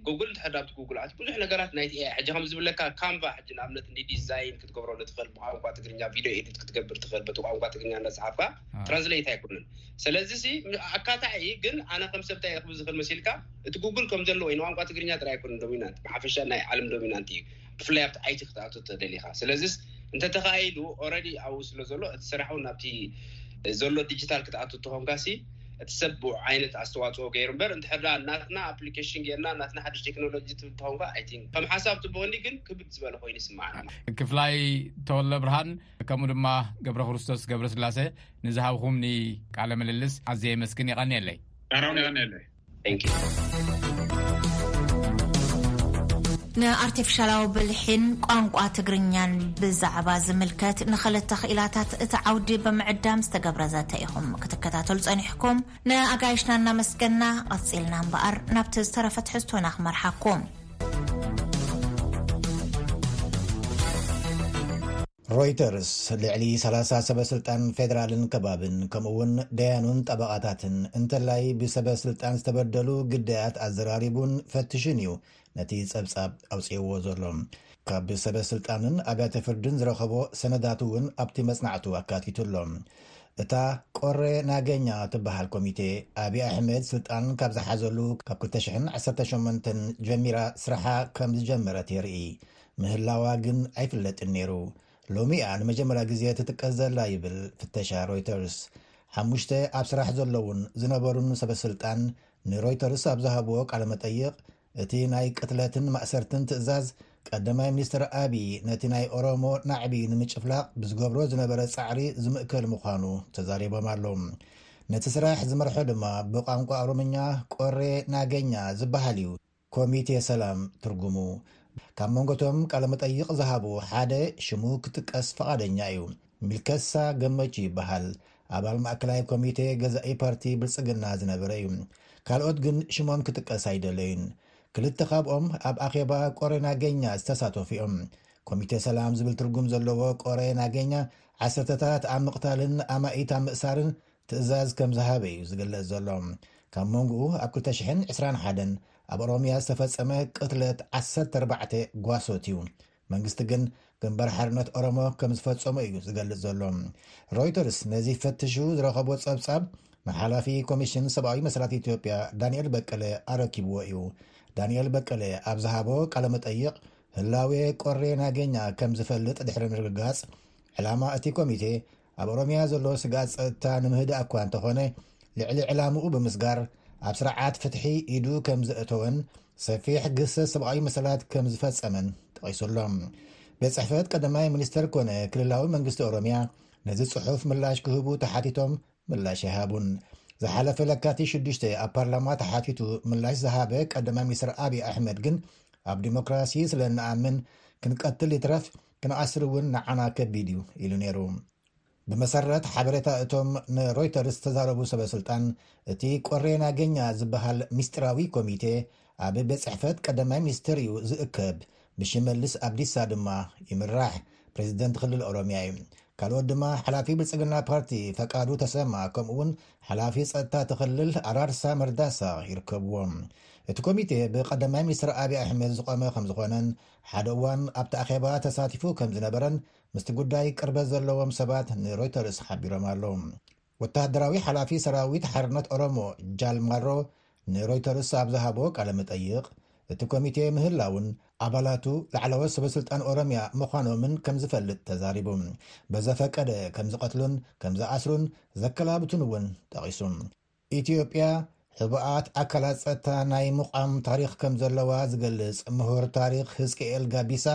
ጉግል እንተሕዳ ኣብቲ ጉግል ኣት ብዙሕ ነገራት ናይቲ ኤኣይ ሕጂ ከም ዝብለካ ካንቫ ሕጂ ንኣብነት ንዲዛይን ክትገብረሉ ትኽእል ብቋንቋ ትግርኛ ቪድዮ ኤዲት ክትገብር ትኽእል በቲ ቋንቋ ትግርኛ እናጽሓፍካ ትራንስሌት ኣይኮነን ሰለዚ ሲ ኣካታዒ ኢዩ ግን ኣነ ከም ሰብ ታይ ኢየ ክብል ዝክል መሲልካ እቲ ጉጉል ከም ዘለዎ ኢዩ ንቋንቋ ትግርኛ ጥራይ ኣይኮነን ዶሚናንት ብሓፈሻ ናይ ዓለም ዶሚናንት ኢዩ ብፍላይ ኣብቲ ኣይቲ ክትኣቱ ተደሊካ ሰለዚስ እንተ ተካኢሉ ኦረዲ ኣብኡ ስለ ዘሎ እቲ ስራሕ ውን ናብቲ ዘሎ ዲጂታል ክትኣቱ ተኮንካ ሲ እቲ ሰብ ብኡ ዓይነት ኣስተዋጽኦ ገይሩ እምበር እንድሕር ደኣ ናትና ኣፕሊኬሽን ጌርና ናትና ሓድሽ ቴክኖሎጂ ትብል ተኮንካ ኣይ ቲንክ ከም ሓሳብ ጽቡቅ እንድዩ ግን ክብድ ዝበለ ኮይኑ ይስምዓኒ ክፍላይ ተወልደብርሃን ከምኡ ድማ ገብረ ክርስቶስ ገብረ ስላሰ ንዝሃብኹም ን ቃለ ምልልስ ኣዘየ መስግን ይቀኒየለይ ንኣርቲፊሻላዊ ብልሒን ቋንቋ ትግርኛን ብዛዕባ ዝምልከት ንክልተ ክኢላታት እቲ ዓውዲ ብምዕዳም ዝተገብረ ዘተ ኢኹም ክትከታተሉ ፀኒሕኩም ንኣጋይሽና እናመስገና ቐጺልና እምበኣር ናብቲ ዝተረፈ ትሕዝቶና ክመርሓኩም። ሮይተርስ ልዕሊ ሰላሳ ሰበ ስልጣን ፌደራልን ከባብን ከምኡ'ውን ደያኑን ጠበቓታትን እንተላይ ብሰበ ስልጣን ዝተበደሉ ግዳያት ኣዘራሪቡን ፈትሹን እዩ ነቲ ጸብጻብ ኣውጺእዎ ዘሎ። ካብ ሰበ ስልጣንን ኣብያተ ፍርድን ዝረኸቦ ሰነዳት'ውን ኣብቲ መጽናዕቱ ኣካቲቱ ኣሎ። እታ ቆሬ ናገኛ ትበሃል ኮሚቴ፣ ኣብዪ ኣሕመድ ስልጣን ካብ ዝሓዘሉ ካብ ክልተ ሽሕን ዓሰርተ ሸሞንተን ጀሚራ ስራሓ ከም ዝጀመረት የርኢ ምህላዋ ግን ኣይፍለጥን ነይሩ። ሎሚ'ያ ንመጀመርያ ግዜ ትጥቀስ ዘላ ይብል ፍተሻ ሮይተርስ። ሓሙሽተ ኣብ ስራሕ ዘለዉን ዝነበሩን ሰበ ስልጣን ንሮይተርስ ኣብ ዝሃብዎ ቃለ መጠይቕ፣ እቲ ናይ ቅትለትን ማእሰርትን ትእዛዝ፣ ቀዳማይ ሚኒስትር ኣብይ ነቲ ናይ ኦሮሞ ናዕቢ ንምጭፍላቕ ብዝገብሮ ዝነበረ ጻዕሪ ዝምእከል ምዃኑ ተዛሪቦም ኣሎ። ነቲ ስራሕ ዝመርሖ ድማ ብቋንቋ ኦሮምኛ ቆሬ ናገኛ ዝበሃል'ዩ። ኮሚቴ ሰላም ትርጉሙ ካብ መንጎቶም ቃለመጠይቕ ዝሃቡ ሓደ ሽሙ ክጥቀስ ፍቓደኛ እዩ። ሚልከሳ ገመቹ ይበሃል። ኣባል ማእከላይ ኮሚቴ ገዛኢ ፓርቲ ብልጽግና ዝነበረ እዩ። ካልኦት ግን ሽሞም ክጥቀስ ኣይደለዩን። ክልተ ካብኦም ኣብ ኣኼባ ቆሬ ናገኛ ዝተሳተፉ እዮም። ኮሚቴ ሰላም ዝብል ትርጉም ዘለዎ ቆሬ ናገኛ ዓሰርተታት ኣብ ምቕታልን ኣማኢት ኣብ ምእሳርን ትእዛዝ ከም ዝሃበ እዩ ዝግለጽ ዘሎ። ካብ መንጎኡ ኣብ ክልተ ሽሕን ዕስራን ሓደን ኣብ ኦሮምያ ዝተፈጸመ ቅትለት ዓሰርተ ኣርባዕተ ጓሶት እዩ። መንግስቲ ግን ግንባር ሓርነት ኦሮሞ ከም ዝፈጸሞ እዩ ዝገልጽ ዘሎ። ሮይተርስ ነዚ ፈትሹ ዝረኸቦ ጸብጻብ ንሓላፊ ኮሚሽን ሰብኣዊ መሰላት ኢትዮጵያ ዳንኤል በቀለ ኣረኪብዎ እዩ። ዳንኤል በቀለ ኣብ ዝሃቦ ቃለ መጠይቕ ህላዌ ቆሬ ናገኛ ከም ዝፈልጥ ድሕሪ ምርግጋጽ ዕላማ እቲ ኮሚቴ ኣብ ኦሮሚያ ዘሎ ስግኣት ጸጥታ ንምህዳእ እኳ እንተኾነ ልዕሊ ዕላምኡ ብምስጋር ኣብ ስርዓት ፍትሒ ኢዱ ከም ዘእተወን ሰፊሕ ግህሰት ሰብኣዊ መሰላት ከም ዝፈጸመን ጠቒሱ ኣሎ። ቤት ጽሕፈት ቀዳማይ ሚኒስተር ኮነ ክልላዊ መንግስቲ ኦሮሚያ ነዚ ጽሑፍ ምላሽ ክህቡ ተሓቲቶም ምላሽ ኣይሃቡን። ዝሓለፈ ለካቲት ሽዱሽተ ኣብ ፓርላማ ተሓቲቱ ምላሽ ዝሃበ ቀዳማይ ሚኒስትር ኣብዪ ኣሕመድ ግን ኣብ ዲሞክራሲ ስለ እንኣምን ክንቀትል ይትረፍ ክንኣስር እውን ንዓና ከቢድ እዩ ኢሉ ነይሩ። ብመሰረት ሓበሬታ እቶም ንሮይተርስ ዝተዛረቡ ሰበስልጣን፣ እቲ ቆሬ ናገኛ ዝበሃል ሚስጢራዊ ኮሚቴ ኣብ ቤት ጽሕፈት ቀዳማይ ሚኒስተር እዩ ዝእከብ፣ ብሽመልስ ኣብዲሳ ድማ ይምራሕ፣ ፕረዚደንት ክልል ኦሮምያ እዩ። ካልኦት ድማ ሓላፊ ብልጽግና ፓርቲ ፈቃዱ ተሰማ ከምኡ'ውን ሓላፊ ጸጥታ እቲ ክልል ኣራርሳ መርዳሳ ይርከብዎም። እቲ ኮሚቴ ብቀዳማይ ሚኒስተር ኣብዪ ኣሕመድ ዝቖመ ከምዝኾነን ሓደ እዋን ኣብቲ ኣኼባ ተሳቲፉ ከም ዝነበረን ምስቲ ጉዳይ ቅርበት ዘለዎም ሰባት ንሮይተርስ ሓቢሮም ኣለዉ። ወተሃደራዊ ሓላፊ ሰራዊት ሓርነት ኦሮሞ ጃል ማሮ ንሮይተርስ ኣብ ዝሃቦ ቃለ መጠይቕ እቲ ኮሚቴ ምህላውን ኣባላቱ ላዕለዎት ሰበስልጣን ኦሮምያ ምዃኖምን ከም ዝፈልጥ ተዛሪቡ። በዘፈቀደ ከም ዝቐትሉን ከም ዝኣስሩን ዘከላብቱን እውን ጠቒሱ። ኢትዮጵያ ህቡኣት ኣካላት ጸጥታ ናይ ምቛም ታሪኽ ከም ዘለዋ ዝገልጽ ምሁር ታሪኽ ህዝቅኤል ጋቢሳ፣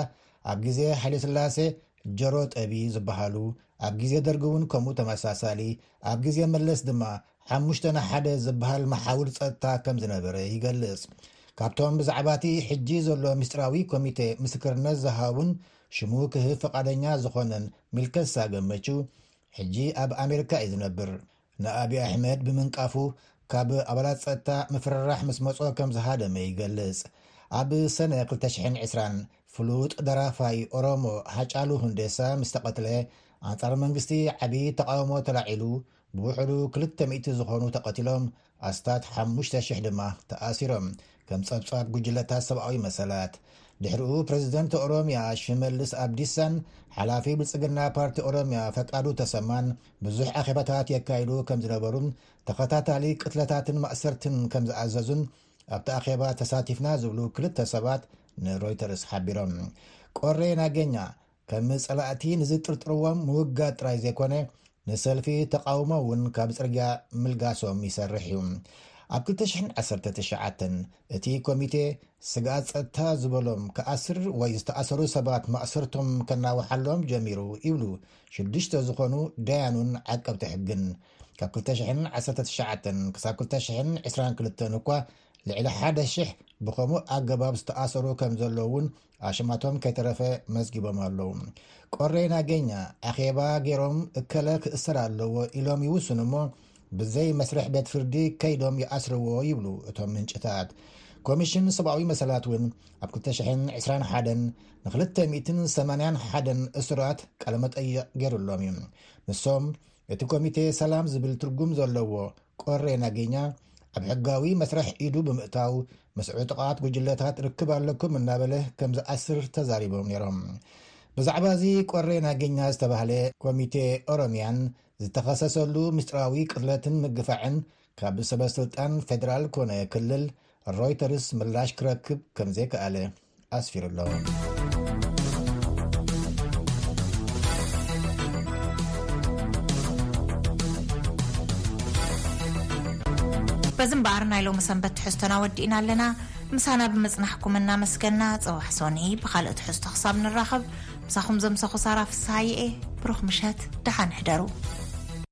ኣብ ግዜ ሃይለስላሴ ጀሮ ጠቢ ዝበሃሉ፣ ኣብ ግዜ ደርጊ እውን ከምኡ ተመሳሳሊ፣ ኣብ ግዜ መለስ ድማ ሓሙሽተ ንሓደ ዝበሃል መሓውር ጸጥታ ከም ዝነበረ ይገልጽ። ካብቶም ብዛዕባ'ቲ ሕጂ ዘሎ ምስጢራዊ ኮሚቴ ምስክርነት ዝሃቡን ሽሙ ክህብ ፍቓደኛ ዝኾነን ሚልከሳ ገመቹ ሕጂ ኣብ ኣሜሪካ እዩ ዝነብር። ንኣብዪ ኣሕመድ ብምንቃፉ ካብ ኣባላት ጸጥታ ምፍርራሕ ምስ መጾ ከም ዝሃደመ ይገልጽ። ኣብ ሰነ ክልተ ሽሕን ዕስራን ፍሉጥ ደራፋይ ኦሮሞ ሃጫሉ ሁንዴሳ ምስ ተቐትለ ኣንጻር መንግስቲ ዓቢ ተቓውሞ ተላዒሉ ብውሕዱ ክልተ ሚእቲ ዝኾኑ ተቐቲሎም ኣስታት ሓሙሽተ ሽሕ ድማ ተኣሲሮም ከም ጸብጻብ ጉጅለታት ሰብኣዊ መሰላት፣ ድሕሪኡ ፕረዚደንት ኦሮሚያ ሽመልስ ኣብዲሳን ሓላፊ ብልጽግና ፓርቲ ኦሮሚያ ፈቃዱ ተሰማን ብዙሕ ኣኼባታት የካይዱ ከም ዝነበሩን ተኸታታሊ ቅትለታትን ማእሰርትን ከም ዝኣዘዙን ኣብቲ ኣኼባ ተሳቲፍና ዝብሉ ክልተ ሰባት ንሮይተርስ ሓቢሮም። ቆሬ ናገኛ ከም ጸላእቲ ንዝጥርጥርዎም ምውጋድ ጥራይ ዘይኮነ ንሰልፊ ተቓውሞ እውን ካብ ጽርግያ ምልጋሶም ይሰርሕ እዩ። ኣብ ክልተ ሽሕን ዓሰርተ ትሽዓተን እቲ ኮሚቴ ስግኣት ጸጥታ ዝበሎም ክኣስር ወይ ዝተኣሰሩ ሰባት ማእሰርቶም ከናውሓሎም ጀሚሩ ይብሉ ሽዱሽተ ዝኾኑ ዳያኑን ዓቀብቲ ሕግን። ካብ ክልተ ሽሕን ዓሰርተ ትሽዓተን ክሳብ ክልተ ሽሕን ዕስራን ክልተን እኳ ልዕሊ ሓደ ሽሕ ብኸምኡ ኣገባብ ዝተኣሰሩ ከም ዘለዉ እውን ኣሽማቶም ከይተረፈ መዝጊቦም ኣለዉ። ቆሬ ናገኛ ኣኼባ ገይሮም እከለ ክእሰር ኣለዎ ኢሎም ይውስኑ እሞ ብዘይ መስርሕ ቤት ፍርዲ ከይዶም ይኣስርዎ ይብሉ እቶም ምንጭታት። ኮሚሽን ሰብኣዊ መሰላት እውን ኣብ 221ን ን281ን እሱራት ቃለመጠይቕ ገይሩሎም እዩ። ንሶም እቲ ኮሚቴ ሰላም ዝብል ትርጉም ዘለዎ ቆሬ ናጌኛ ኣብ ሕጋዊ መስርሕ ኢዱ ብምእታው ምስ ዕጡቓት ጉጅለታት ርክብ ኣለኩም እናበለ ከም ዝኣስር ተዛሪቦም ነይሮም። ብዛዕባ እዚ ቆሬ ናጌኛ ዝተባህለ ኮሚቴ ኦሮሚያን ዝተኸሰሰሉ ምስጢራዊ ቅትለትን ምግፋዕን ካብ ሰበስልጣን ፌደራል ኮነ ክልል ሮይተርስ ምላሽ ክረክብ ከም ዘይከኣለ ኣስፊሩ ኣሎ። በዚ እምበኣር ናይ ሎሚ ሰንበት ትሕዝቶና ወዲእና ኣለና ምሳና ብምጽናሕኩም እናመስገና ጽባሕ ሶኒ ብካልእ ትሕዝቶ ክሳብ ንራኸብ ምሳኹም ዘምሰኹ ሳራ ፍስሃየ እየ ብሩኽ ምሸት ደሓን ሕደሩ